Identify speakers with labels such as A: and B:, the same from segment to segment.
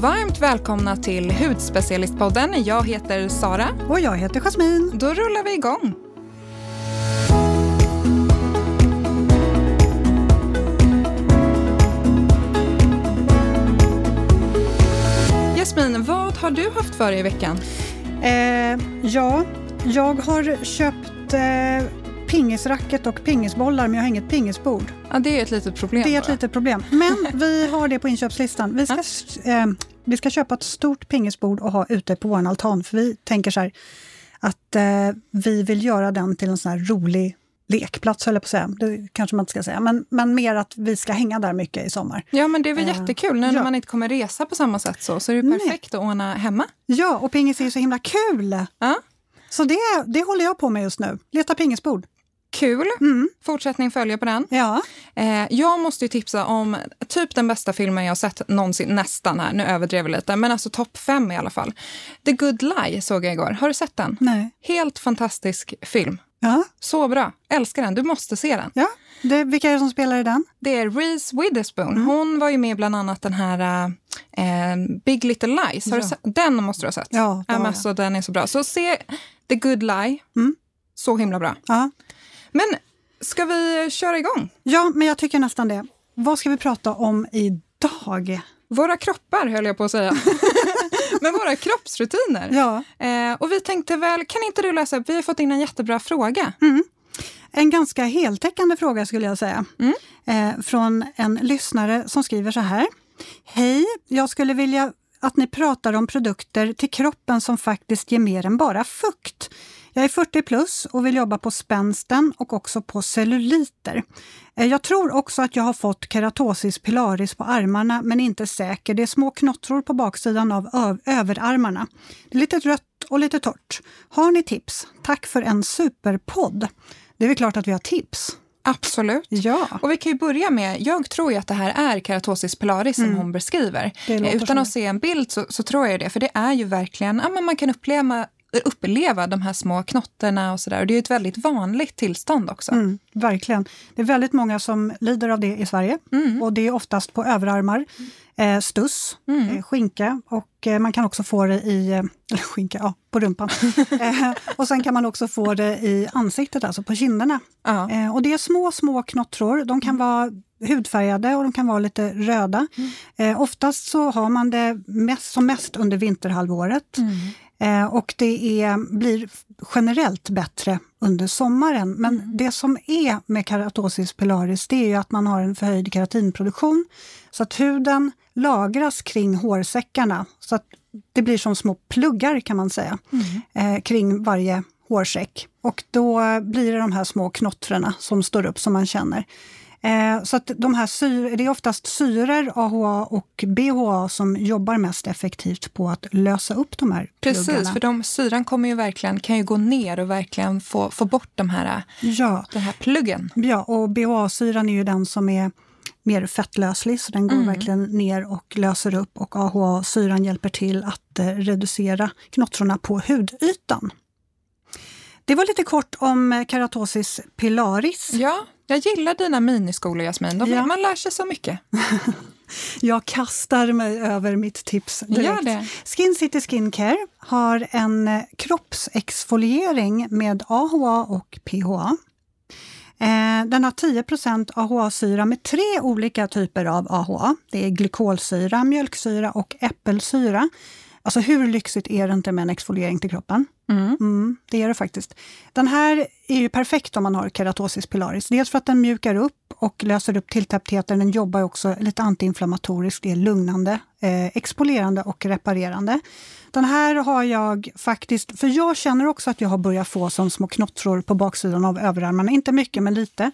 A: varmt välkomna till Hudspecialistpodden. Jag heter Sara.
B: Och jag heter Jasmin.
A: Då rullar vi igång. Jasmin, vad har du haft för dig i veckan?
B: Eh, ja, jag har köpt eh, pingisracket och pingisbollar, men jag har inget pingisbord.
A: Ja, det är ett litet problem.
B: Det är ett litet problem. Men vi har det på inköpslistan. Vi ska, eh, vi ska köpa ett stort pingisbord och ha ute på vår altan, för vi tänker så här att eh, vi vill göra den till en sån här rolig lekplats, höll jag på att säga. Det kanske man inte ska säga, men, men mer att vi ska hänga där mycket i sommar.
A: Ja, men det är väl
B: Eh,
A: jättekul. Nu när
B: ja.
A: man inte kommer resa på samma sätt så, så är det
B: Nej.
A: perfekt att ordna hemma.
B: Ja, och pingis är ju så himla kul!
A: Ja,
B: Så det, det håller jag på med just nu. Leta pingisbord.
A: Kul.
B: Mm.
A: Fortsättning följer på den.
B: Ja.
A: Eh, jag måste ju tipsa om typ den bästa filmen jag har sett någonsin, nästan här, nu överdrev jag lite, men alltså topp fem i alla fall. The Good Lie såg jag igår. Har du sett den?
B: Nej.
A: Helt fantastisk film.
B: Ja.
A: Så bra. Älskar den. Du måste se den.
B: ja. Det, vilka är det som spelar i den?
A: Det är Reese Witherspoon.
B: Mm.
A: Hon var ju med bland annat den här eh, Big Little Lies. Har du
B: Ja.
A: sett? Den måste du ha sett.
B: Ja, det
A: Ja,
B: har
A: men
B: jag.
A: så den är så bra. Så se The Good Lie.
B: Mm.
A: Så himla bra.
B: Ja.
A: Men ska vi köra igång?
B: ja, men jag tycker nästan det. Vad ska vi prata om idag?
A: Våra kroppar höll jag på att säga. Men våra kroppsrutiner.
B: Ja,
A: Eh, och vi tänkte väl, kan inte du läsa upp? Vi har fått in en jättebra fråga.
B: en ganska heltäckande fråga skulle jag säga.
A: Mm.
B: Eh, från en lyssnare som skriver så här. Hej, jag skulle vilja att ni pratar om produkter till kroppen som faktiskt ger mer än bara fukt. Jag är 40 plus och vill jobba på spänsten och också på celluliter. Eh, Jag tror också att jag har fått keratosis pilaris på armarna men inte säker. Det är små knottror på baksidan av överarmarna. Det är lite rött och lite torrt. Har ni tips? Tack för en superpodd! Det är väl klart att vi har tips.
A: Absolut.
B: Ja.
A: Och vi kan ju börja med, jag tror ju att det här är keratosis pilaris som hon beskriver.
B: Mm.
A: Eh, Utan att se en bild så, så tror jag det, för det är ju verkligen, ja men man kan uppleva uppleva de här små knotterna och sådär. Det är ett väldigt vanligt tillstånd också.
B: Mm, verkligen. Det är väldigt många som lider av det i Sverige
A: Mm.
B: och det är oftast på överarmar, eh, stuss,
A: Mm.
B: eh, skinka och eh, man kan också få det i, eh, eller skinka, ja, på rumpan. eh, och sen kan man också få det i ansiktet, alltså på kinderna. Eh, och det är små, små knottror. De kan vara hudfärgade och de kan vara lite röda. Eh, oftast så har man det mest, som mest under vinterhalvåret. Eh, och det är, blir generellt bättre under sommaren. Men det som är med keratosis pilaris det är ju att man har en förhöjd keratinproduktion. Så att huden lagras kring hårsäckarna. Så att det blir som små pluggar kan man säga, eh, kring varje hårsäck. Och då blir det de här små knottrorna som står upp som man känner. Eh, så att de här syre, det är oftast syror, AHA och BHA som jobbar mest effektivt på att lösa upp de här
A: Precis,
B: pluggarna.
A: för de, syran kommer ju verkligen, kan ju gå ner och verkligen få, få bort de här,
B: Ja,
A: den här pluggen.
B: ja, och BHA-syran är ju den som är mer fettlöslig, så den går
A: Mm.
B: verkligen ner och löser upp och AHA-syran hjälper till att eh, reducera knottrorna på hudytan. Det var lite kort om eh, keratosis pilaris.
A: Ja, jag gillar dina miniskolor Jasmin. De,
B: Ja.
A: Man lär sig så mycket.
B: Jag kastar mig över mitt tips direkt. Skin City Skincare har en eh, kroppsexfoliering med AHA och PHA. Eh, Den har 10% AHA-syra med tre olika typer av AHA. Det är glykolsyra, mjölksyra och äppelsyra. Alltså hur lyxigt är det inte med en exfoliering till kroppen?
A: Mm.
B: Mm, det är det faktiskt. Den här är ju perfekt om man har keratosis pilaris. Dels för att den mjukar upp och löser upp tilltäpptheten. Den jobbar också lite antiinflammatoriskt, det är lugnande, eh, exfolierande och reparerande. Den här har jag faktiskt, för jag känner också att jag har börjat få som små knottror på baksidan av överarmarna. Inte mycket, men lite.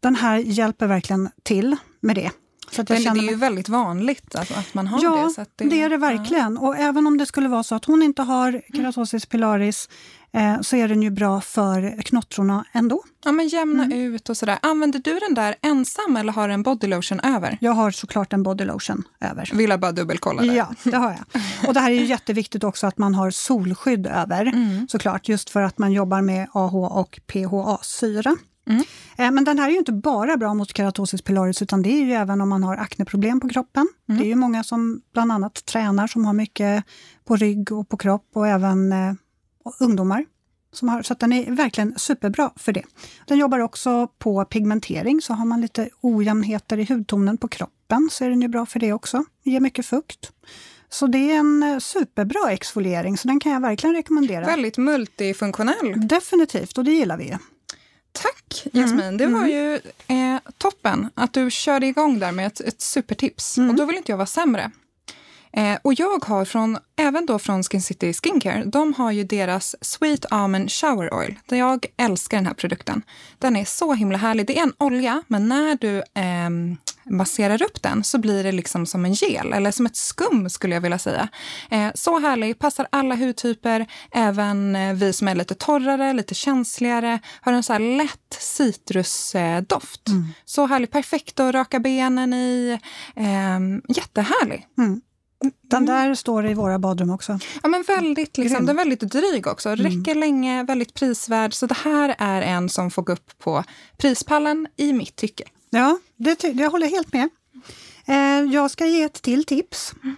B: Den här hjälper verkligen till med det. Att
A: Men det är ju väldigt vanligt alltså, att man har
B: Ja,
A: det. Så att
B: det, är det verkligen. Och även om det skulle vara så att hon inte har keratosis pilaris eh, så är den ju bra för knottrorna ändå.
A: Ja, men jämna
B: Mm.
A: ut och sådär. Använder du den där ensam eller har du en bodylotion över?
B: Jag har såklart en body lotion över.
A: Vill jag bara dubbelkolla det.
B: Ja, det har jag. Och det här är ju jätteviktigt också att man har solskydd över,
A: Mm.
B: såklart, just för att man jobbar med AH och PHA-syra. Mm. Eh, men den här är ju inte bara bra mot keratosis pilaris utan det är ju även om man har akneproblem på kroppen. Mm. Det är ju många som bland annat tränar som har mycket på rygg och på kropp och även eh, ungdomar. Som har, så den är verkligen superbra för det. Den jobbar också på pigmentering, så har man lite ojämnheter i hudtonen på kroppen så är den ju bra för det också. Ger mycket fukt. Så det är en eh, superbra exfoliering, så den kan jag verkligen rekommendera.
A: Väldigt multifunktionell.
B: Definitivt, och det gillar vi.
A: Tack Jasmin, mm. det var mm. ju eh, toppen att du körde igång där med ett, ett supertips. Mm. Och då vill inte jag vara sämre. Eh, och jag har från, även då från Skin City Skincare, de har ju deras Sweet Almond Shower Oil. Jag älskar den här produkten. Den är så himla härlig. Det är en olja, men när du eh, masserar upp den så blir det liksom som en gel, eller som ett skum skulle jag vilja säga. Eh, så härlig, passar alla hudtyper, även eh, vi som är lite torrare, lite känsligare, har en så här lätt citrusdoft. Mm. Så härlig, perfekt att raka benen i. Eh, jättehärlig. Mm.
B: Den där står i våra badrum också.
A: Ja, men väldigt, liksom, den är väldigt dryg också. Mm. Räcker mm. länge, väldigt prisvärd. Så det här är en som får gå upp på prispallen i mitt tycke.
B: Ja, det, jag håller helt med. Eh, jag ska ge ett till tips. Mm.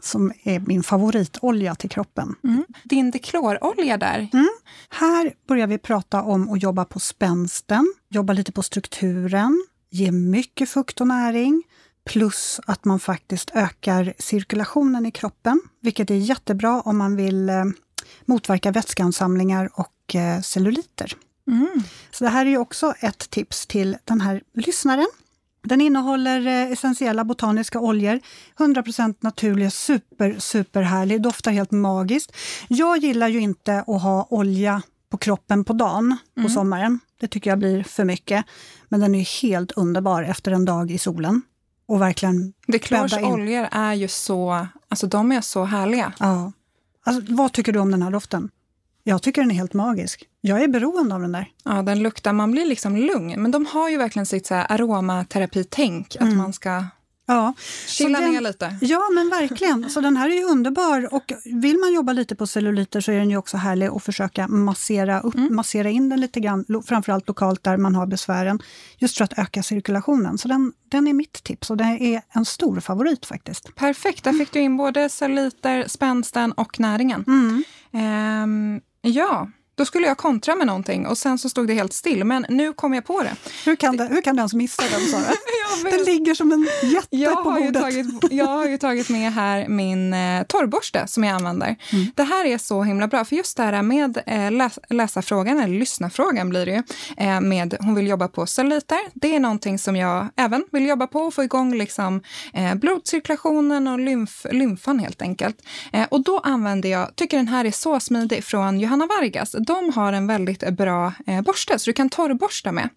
B: Som är min favoritolja till kroppen.
A: Mm. Din deklorolja där.
B: Mm. Här börjar vi prata om att jobba på spänsten, jobba lite på strukturen, ge mycket fukt och näring Plus att man faktiskt ökar cirkulationen i kroppen, vilket är jättebra om man vill eh, motverka vätskeansamlingar och eh, celluliter. Mm. Så det här är ju också ett tips till den här lyssnaren. Den innehåller eh, essentiella botaniska oljor, 100% naturliga, super, superhärlig, doftar helt magiskt. Jag gillar ju inte att ha olja på kroppen på dagen på mm. sommaren. Det tycker jag blir för mycket. Men den är helt underbar efter en dag i solen och verkligen
A: Declars oljor är ju så, alltså de är så härliga.
B: Ja. Alltså, vad tycker du om den här doften? Jag tycker den är helt magisk. Jag är beroende av den där.
A: Ja, den luktar, man blir liksom lugn. Men de har ju verkligen sitt så här aromaterapitänk, att mm. man ska
B: Ja.
A: Chilla ner lite.
B: Ja, men verkligen. Så den här är ju underbar. Och vill man jobba lite på celluliter så är den ju också härlig att försöka massera, upp, mm. massera in den lite grann, framförallt lokalt där man har besvären, just för att öka cirkulationen. Så den, den är mitt tips och det är en stor favorit faktiskt.
A: Perfekt, där fick du in både celluliter, spänsten och näringen. Mm. Ja, då skulle jag kontra med någonting och sen så stod det helt still. Men nu kom jag på det.
B: Hur kan, det, hur kan du ens missa den, Sara? den ligger som en jätte
A: jag
B: på bordet.
A: Tagit, jag har ju tagit med här min eh, torrborste som jag använder. Mm. Det här är så himla bra, för just det här med eh, läs, läsarfrågan, eller lyssnarfrågan blir det ju, eh, med hon vill jobba på celluliter. Det är någonting som jag även vill jobba på och få igång liksom, eh, blodcirkulationen och lymf, lymfan helt enkelt. Eh, och då använder jag, tycker den här är så smidig, från Johanna Vargas de har en väldigt eh, bra eh, borste, så du kan torrborsta med.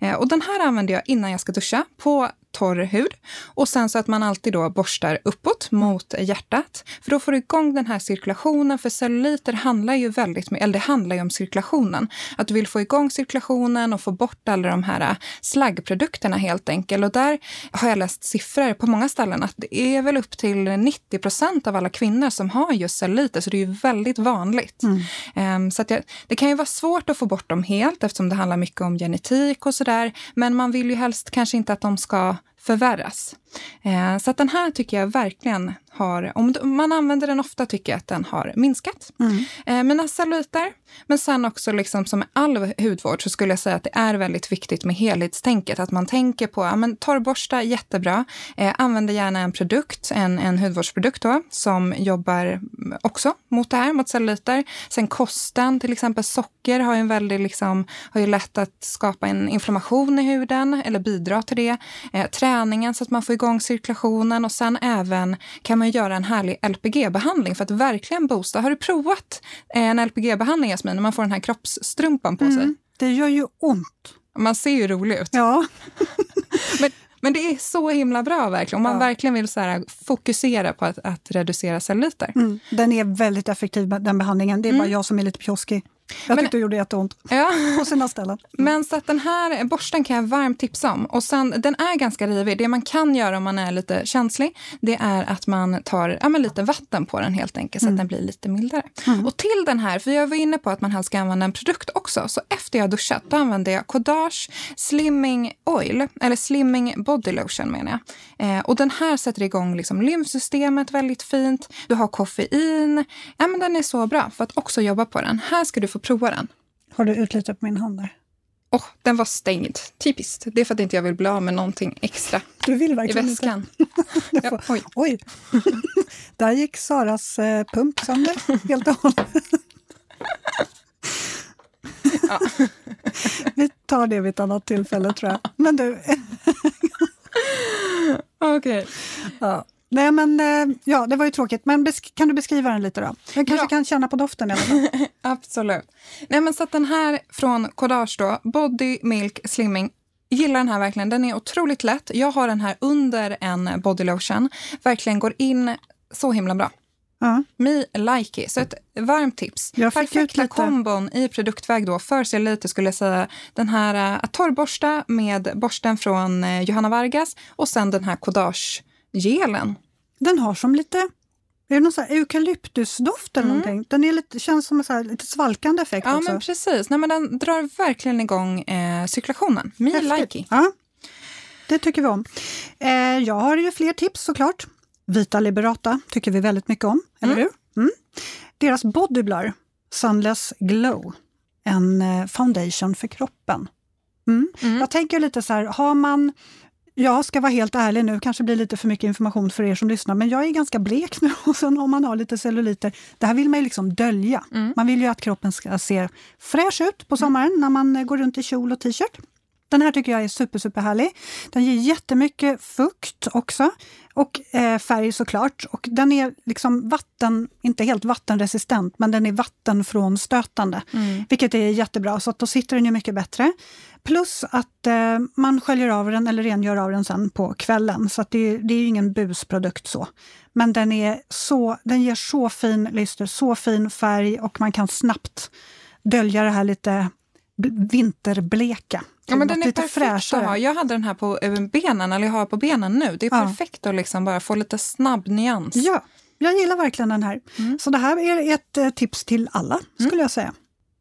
A: Eh, och den här använder jag innan jag ska duscha på torr hud. Och sen så att man alltid då borstar uppåt mot hjärtat. För då får du igång den här cirkulationen. För celluliter handlar ju väldigt eller det handlar ju om cirkulationen. Att du vill få igång cirkulationen och få bort alla de här äh, slaggprodukterna helt enkelt. Och där har jag läst siffror på många ställen att det är väl upp till 90 procent av alla kvinnor som har just celluliter. Så det är ju väldigt vanligt. Mm. Um, så att jag, det kan ju vara svårt att få bort dem helt eftersom det handlar mycket om genetik och sådär. Men man vill ju helst kanske inte att de ska förvärras. Eh, så att den här tycker jag verkligen har, om man använder den ofta tycker jag att den har minskat. Mm. Eh, mina celluliter, men sen också liksom som med all hudvård så skulle jag säga att det är väldigt viktigt med helhetstänket. Att man tänker på, ja men torrborsta, jättebra. Eh, använder gärna en produkt, en, en hudvårdsprodukt då, som jobbar också mot det här, mot celluliter. Sen kosten, till exempel socker har ju en väldigt liksom, har ju lätt att skapa en inflammation i huden eller bidra till det. Eh, träningen så att man får igång cirkulationen och sen även kan man göra en härlig LPG-behandling för att verkligen boosta. Har du provat en LPG-behandling Jasmin, när man får den här kroppsstrumpan på mm, sig?
B: Det gör ju ont.
A: Man ser ju rolig ut.
B: Ja.
A: men, men det är så himla bra verkligen. Om man ja. verkligen vill så här, fokusera på att, att reducera celluliter. Mm.
B: Den är väldigt effektiv den behandlingen. Det är mm. bara jag som är lite pjoskig. Jag tyckte det gjorde jätteont
A: Ja.
B: på sina ställen.
A: Men så att den här borsten kan jag varmt tipsa om. Och sen, den är ganska rivig. Det man kan göra om man är lite känslig, det är att man tar ja, lite vatten på den helt enkelt, så att den blir lite mildare. Och till den här, för jag var inne på att man helst ska använda en produkt också, så efter jag duschat, då använder jag Kodage Slimming Oil, eller Slimming Body Lotion menar jag. Eh, och den här sätter igång liksom lymfsystemet väldigt fint. Du har koffein. Ja, men den är så bra för att också jobba på den. Här ska du få prova den.
B: Har du utlitat på min hand där?
A: Åh, den var stängd. Typiskt. Det är för att inte jag vill bli av med någonting extra
B: Du vill
A: i
B: verkligen
A: väskan.
B: inte.
A: Ja, oj.
B: Oj! där gick Saras eh, pump sönder helt och hållet.
A: Ja.
B: Vi tar det vid ett annat tillfälle tror jag. Men du,
A: Okej.
B: ja. Nej men eh, ja, det var ju tråkigt. Men kan du beskriva den lite då? Jag kanske
A: Ja.
B: kan känna på doften i alla fall.
A: Absolut. Nej, men så att den här från Kodage då, Body Milk Slimming, gillar den här verkligen. Den är otroligt lätt. Jag har den här under en body lotion. Verkligen går in så himla bra.
B: Ja.
A: Me like it. Så ett varmt tips.
B: Jag fick ut
A: Perfekta kombon i produktväg då för celluliter skulle jag säga. Den här äh, att torrborsta med borsten från eh, Johanna Vargas och sen den här Kodage-gelen.
B: Den har som lite är det någon här eukalyptusdoft eller
A: Mm.
B: någonting? Den är lite, känns som en så här, lite svalkande effekt
A: Ja,
B: också.
A: men precis. Nej, men den drar verkligen igång eh, cirkulationen. Me
B: Häftigt.
A: like it.
B: Ja, det tycker vi om. Eh, jag har ju fler tips såklart. Vita Liberata tycker vi väldigt mycket om, eller
A: Mm.
B: hur? Mm. Deras Bodyblur Sunless Glow, en eh, foundation för kroppen. Mm.
A: Mm.
B: Jag tänker lite så här, har man jag ska vara helt ärlig nu, kanske blir lite för mycket information för er som lyssnar, men jag är ganska blek nu och sen om man har lite celluliter, det här vill man ju liksom dölja.
A: Mm.
B: Man vill ju att kroppen ska se fräsch ut på sommaren när man går runt i kjol och t-shirt. Den här tycker jag är super, super härlig. Den ger jättemycket fukt också och eh, färg såklart. Och den är liksom vatten, inte helt vattenresistent, men den är vattenfrånstötande.
A: Mm.
B: Vilket är jättebra, så att då sitter den ju mycket bättre. Plus att eh, man sköljer av den eller rengör av den sen på kvällen. Så att det, det är ju ingen busprodukt så. Men den, är så, den ger så fin lyster, så fin färg och man kan snabbt dölja det här lite vinterbleka.
A: Ja, men
B: Något
A: den är perfekt att ha. Jag hade den här på eh, benen, eller jag har på benen nu. Det är
B: Ja.
A: perfekt att liksom bara få lite snabb nyans.
B: Ja, jag gillar verkligen den här.
A: Mm.
B: Så det här är ett eh, tips till alla, skulle jag säga.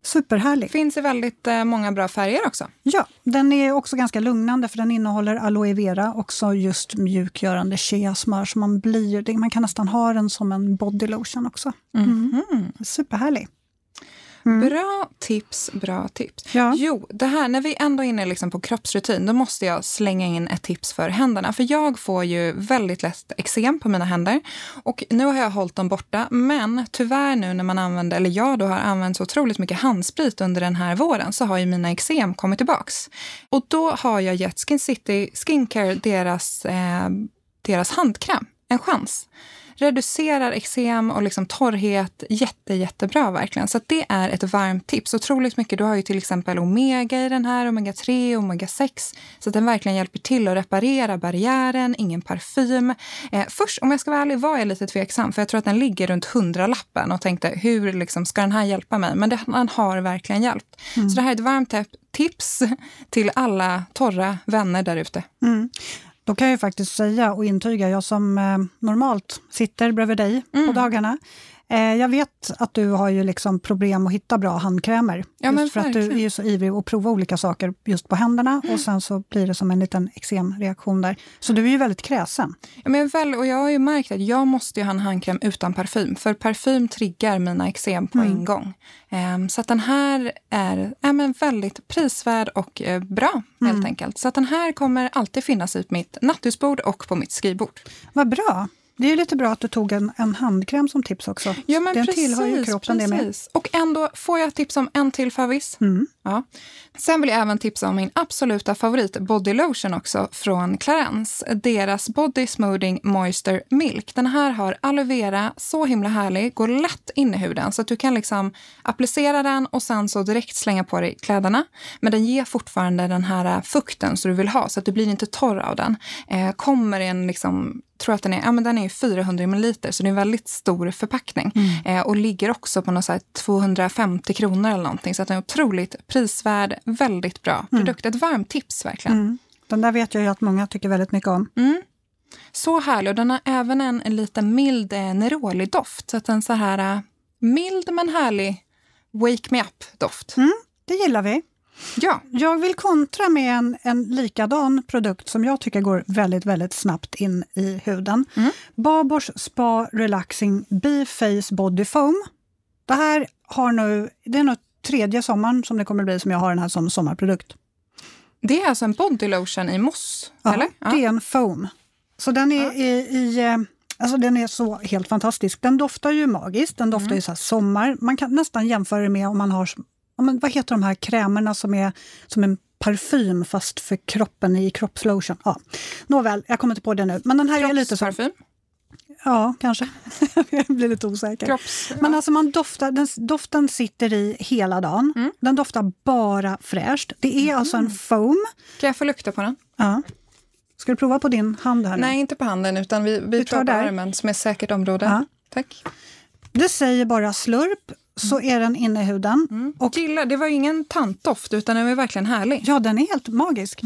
B: Superhärlig.
A: Finns i väldigt eh, många bra färger också.
B: Ja, den är också ganska lugnande för den innehåller aloe vera, också just mjukgörande cheasmör. Så man, blir, man kan nästan ha den som en body lotion också.
A: Mm.
B: Superhärlig. Mm.
A: Bra tips, bra tips.
B: Ja.
A: Jo, det här, när vi ändå är inne liksom på kroppsrutin, då måste jag slänga in ett tips för händerna. För jag får ju väldigt lätt eksem på mina händer. Och nu har jag hållit dem borta, men tyvärr nu när man använder, eller jag då har använt så otroligt mycket handsprit under den här våren, så har ju mina eksem kommit tillbaks. Och då har jag gett Skin City Skincare deras, eh, deras handkräm en chans reducerar eksem och liksom torrhet jätte, jättebra verkligen. Så det är ett varmt tips. Otroligt mycket. Du har ju till exempel omega i den här, omega 3, omega 6. Så den verkligen hjälper till att reparera barriären, ingen parfym. Eh, först, om jag ska vara ärlig, var jag lite tveksam för jag tror att den ligger runt 100-lappen och tänkte hur liksom, ska den här hjälpa mig? Men den har verkligen hjälpt. Så det här är ett varmt tip- tips till alla torra vänner där ute.
B: Mm. Då kan jag faktiskt säga och intyga, jag som eh, normalt sitter bredvid dig
A: Mm.
B: på dagarna, jag vet att du har ju liksom problem att hitta bra handkrämer.
A: Ja,
B: just för att du är så ivrig att prova olika saker just på händerna och sen så blir det som en liten eksemreaktion där. Så du är ju väldigt kräsen.
A: Ja, men väl, och jag har ju märkt att jag måste ju ha en handkräm utan parfym. För parfym triggar mina eksem på en gång. Ehm, så den här är, är men väldigt prisvärd och eh, bra helt enkelt. Så den här kommer alltid finnas i mitt nattduksbord och på mitt skrivbord.
B: Vad bra! Det är lite bra att du tog en, en handkräm som tips också.
A: Ja, men
B: Den
A: precis,
B: tillhör ju kroppen det med.
A: precis. Och ändå får jag tips om en till favvis.
B: Mm.
A: Ja. Sen vill jag även tipsa om min absoluta favorit body lotion också från Clarence. Deras Body Smoothing Moisture Milk. Den här har aloe vera, så himla härlig, går lätt in i huden så att du kan liksom applicera den och sen så direkt slänga på dig kläderna. Men den ger fortfarande den här fukten som du vill ha så att du blir inte torr av den. Eh, kommer i en liksom tror att den är, ja, men den är 400 ml så det är en väldigt stor förpackning.
B: Mm.
A: Eh, och ligger också på något så här 250 kronor eller någonting. Så att den är otroligt prisvärd, väldigt bra produkt. Ett varmt tips verkligen.
B: Mm. Den där vet jag ju att många tycker väldigt mycket om.
A: Mm. Så härlig. Och den har även en, en lite mild eh, Neroli-doft. Så att en så här eh, mild men härlig wake me up-doft.
B: Mm, det gillar vi.
A: Ja,
B: Jag vill kontra med en, en likadan produkt som jag tycker går väldigt, väldigt snabbt in i huden.
A: Mm.
B: Babors Spa Relaxing B-Face Body Foam. Det här har nu, det är nog tredje sommaren som det kommer bli som jag har den här som sommarprodukt.
A: det är alltså en body lotion i mousse,
B: Ja,
A: eller?
B: det är en foam. Så den är
A: Ja.
B: i, i eh, Alltså den är så helt fantastisk. Den doftar ju magiskt, den doftar ju så sommar. Man kan nästan jämföra det med om man har, ja, men vad heter de här krämerna som är som en parfym fast för kroppen i kroppslotion. Ja. Nåväl, jag kommer inte på det nu. Men den här är lite så. Ja, kanske. jag blir lite osäker.
A: Kropps...
B: Men alltså man doftar, den, doften sitter i hela dagen.
A: Mm.
B: Den doftar bara fräscht. Det är alltså en foam.
A: Kan jag få lukta på den?
B: Ja. Ska du prova på din hand här nu?
A: Nej, inte på handen, utan vi, vi,
B: Vi tar där.
A: armen som är ett säkert område.
B: Ja.
A: Tack.
B: Det säger bara slurp, så är den inne i huden.
A: Och
B: Och
A: gillar, det var ingen tantdoft, utan den var verkligen härlig.
B: ja, den är helt magisk.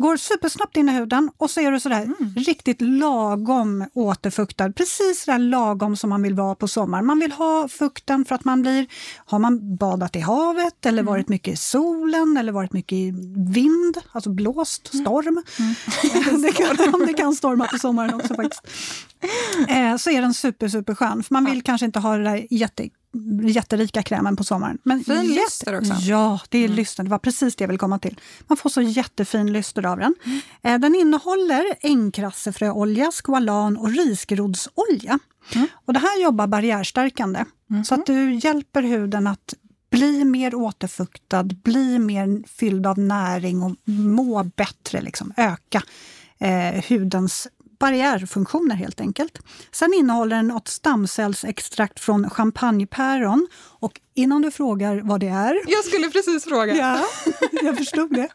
B: Går supersnabbt in i huden och så är du sådär riktigt lagom återfuktad. Precis sådär lagom som man vill vara på sommaren. Man vill ha fukten för att man blir... Har man badat i havet eller varit mycket i solen eller varit mycket i vind, alltså blåst, storm. det, kan, det kan storma på sommaren också faktiskt. Eh, så är den super, super skön. För man vill kanske inte ha det där jätte, jätterika krämen på sommaren. Men
A: Fin lyster också.
B: Ja, det är lyster. Det var precis det jag ville komma till. Man får så jättefin lyster av den. Eh, Den innehåller ängkrassefröolja, skvalan och risgrodsolja. Och det här jobbar barriärstärkande. Så att du hjälper huden att bli mer återfuktad, bli mer fylld av näring och må bättre, liksom, öka eh, hudens barriärfunktioner helt enkelt. Sen innehåller den ett stamcellsextrakt från champagnepäron och innan du frågar vad det är
A: Jag skulle precis fråga.
B: Ja, jag förstod det.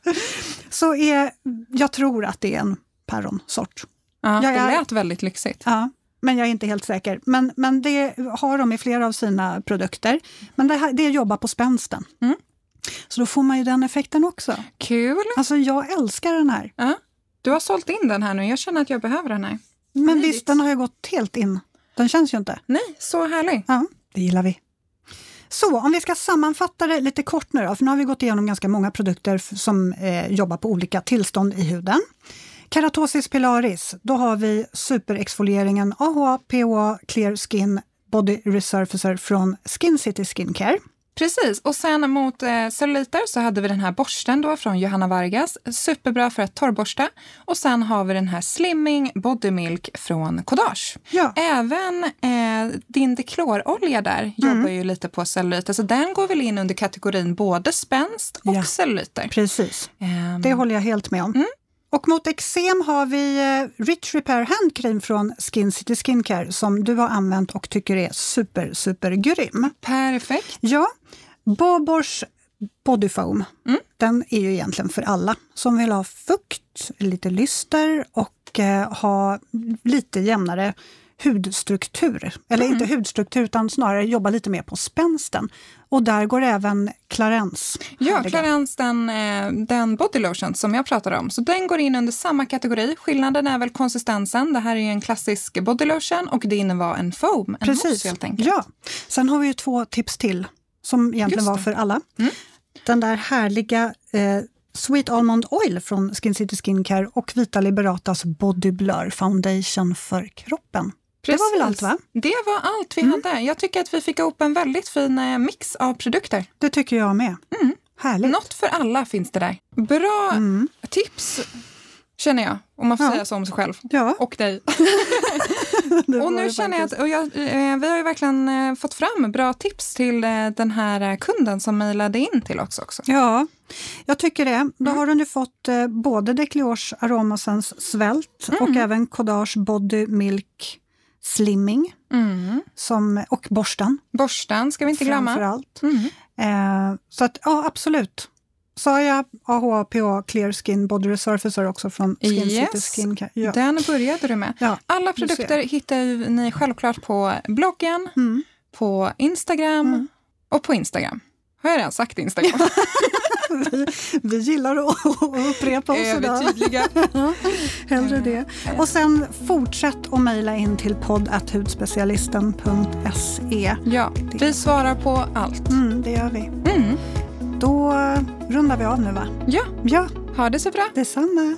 B: Så är, jag tror att det är en päronsort.
A: Ja, det
B: Jag är-
A: lät väldigt lyxigt.
B: Ja, men jag är inte helt säker. Men, men det har de i flera av sina produkter. Men det, här, det jobbar på spänsten.
A: Mm.
B: Så då får man ju den effekten också.
A: Kul!
B: Alltså jag älskar den här.
A: Ja. Du har sålt in den här nu. Jag känner att jag behöver den här.
B: Men
A: Smidigt.
B: visst, den har ju gått helt in. Den känns ju inte.
A: Nej, så härlig.
B: Ja, det gillar vi. Så om vi ska sammanfatta det lite kort nu då, för nu har vi gått igenom ganska många produkter som eh, jobbar på olika tillstånd i huden. Keratosis pilaris, då har vi superexfolieringen AHA PHA Clear Skin Body Resurfacer från Skin City Skincare.
A: Precis, och sen mot eh, celluliter så hade vi den här borsten då från Johanna Vargas. Superbra för att torrborsta. Och sen har vi den här Slimming Body Milk från Kodage.
B: Ja,
A: Även eh, din deklorolja där jobbar ju lite på celluliter, så den går väl in under kategorin både spänst och
B: Ja.
A: celluliter.
B: precis.
A: Ehm,
B: Det håller jag helt med om. Och mot eksem har vi eh, Rich Repair Hand Cream från Skin City Skincare som du har använt och tycker är super, super grym.
A: Perfekt.
B: Ja, Bobors Body Foam,
A: Mm.
B: den är ju egentligen för alla som vill ha fukt, lite lyster och eh, ha lite jämnare hudstruktur. Eller
A: Mm.
B: inte hudstruktur utan snarare jobba lite mer på spänsten. Och där går även Clarence.
A: Ja. Clarence, den, eh, den body lotion som jag pratade om. Så den går in under samma kategori. Skillnaden är väl konsistensen. Det här är ju en klassisk body lotion och det innevar en foam, en
B: Precis.
A: mousse helt enkelt.
B: Ja. Sen har vi ju två tips till som egentligen var för alla.
A: Mm.
B: Den där härliga eh, Sweet Almond Oil från Skin City Skincare och Vita Liberatas Body Blur Foundation för kroppen. Det var väl allt va? Mm.
A: Det var allt vi hade. Jag tycker att vi fick ihop en väldigt fin eh, mix av produkter.
B: Det tycker jag med. Härligt.
A: Något för alla finns det där. Bra
B: Mm.
A: tips, känner jag, om man får
B: Ja.
A: säga så om sig själv.
B: Ja,
A: Och dig. Och nu känner jag att och jag, eh, vi har ju verkligen eh, fått fram bra tips till den här kunden som mejlade in till oss också.
B: Ja, jag tycker det. Då
A: Mm.
B: har du nu fått både Decliors Aromasens Svält
A: Mm.
B: och även Kodage Body Milk Slimming
A: Mm.
B: som, och borsten
A: Borsten ska vi inte glömma.
B: allt.
A: Mm.
B: Eh, så att, ja, absolut. Sa jag AHA-PA Clear Skin Body Resurfacer också från Skin
A: Yes.
B: City Skincare? Ja.
A: Den började du med.
B: Ja.
A: Alla produkter hittar ni självklart på bloggen,
B: Mm.
A: på Instagram
B: Mm.
A: och på Instagram. Har jag redan sagt Instagram?
B: vi, vi gillar att upprepa oss.
A: Övertydliga.
B: Hellre det. Och sen fortsätt att mejla in till podd.hudspecialisten.se.
A: Ja, vi svarar på allt.
B: Mm, det gör vi.
A: Mm.
B: Då rundar vi av nu va?
A: Ja,
B: Ja,
A: ha det så bra.
B: detsamma.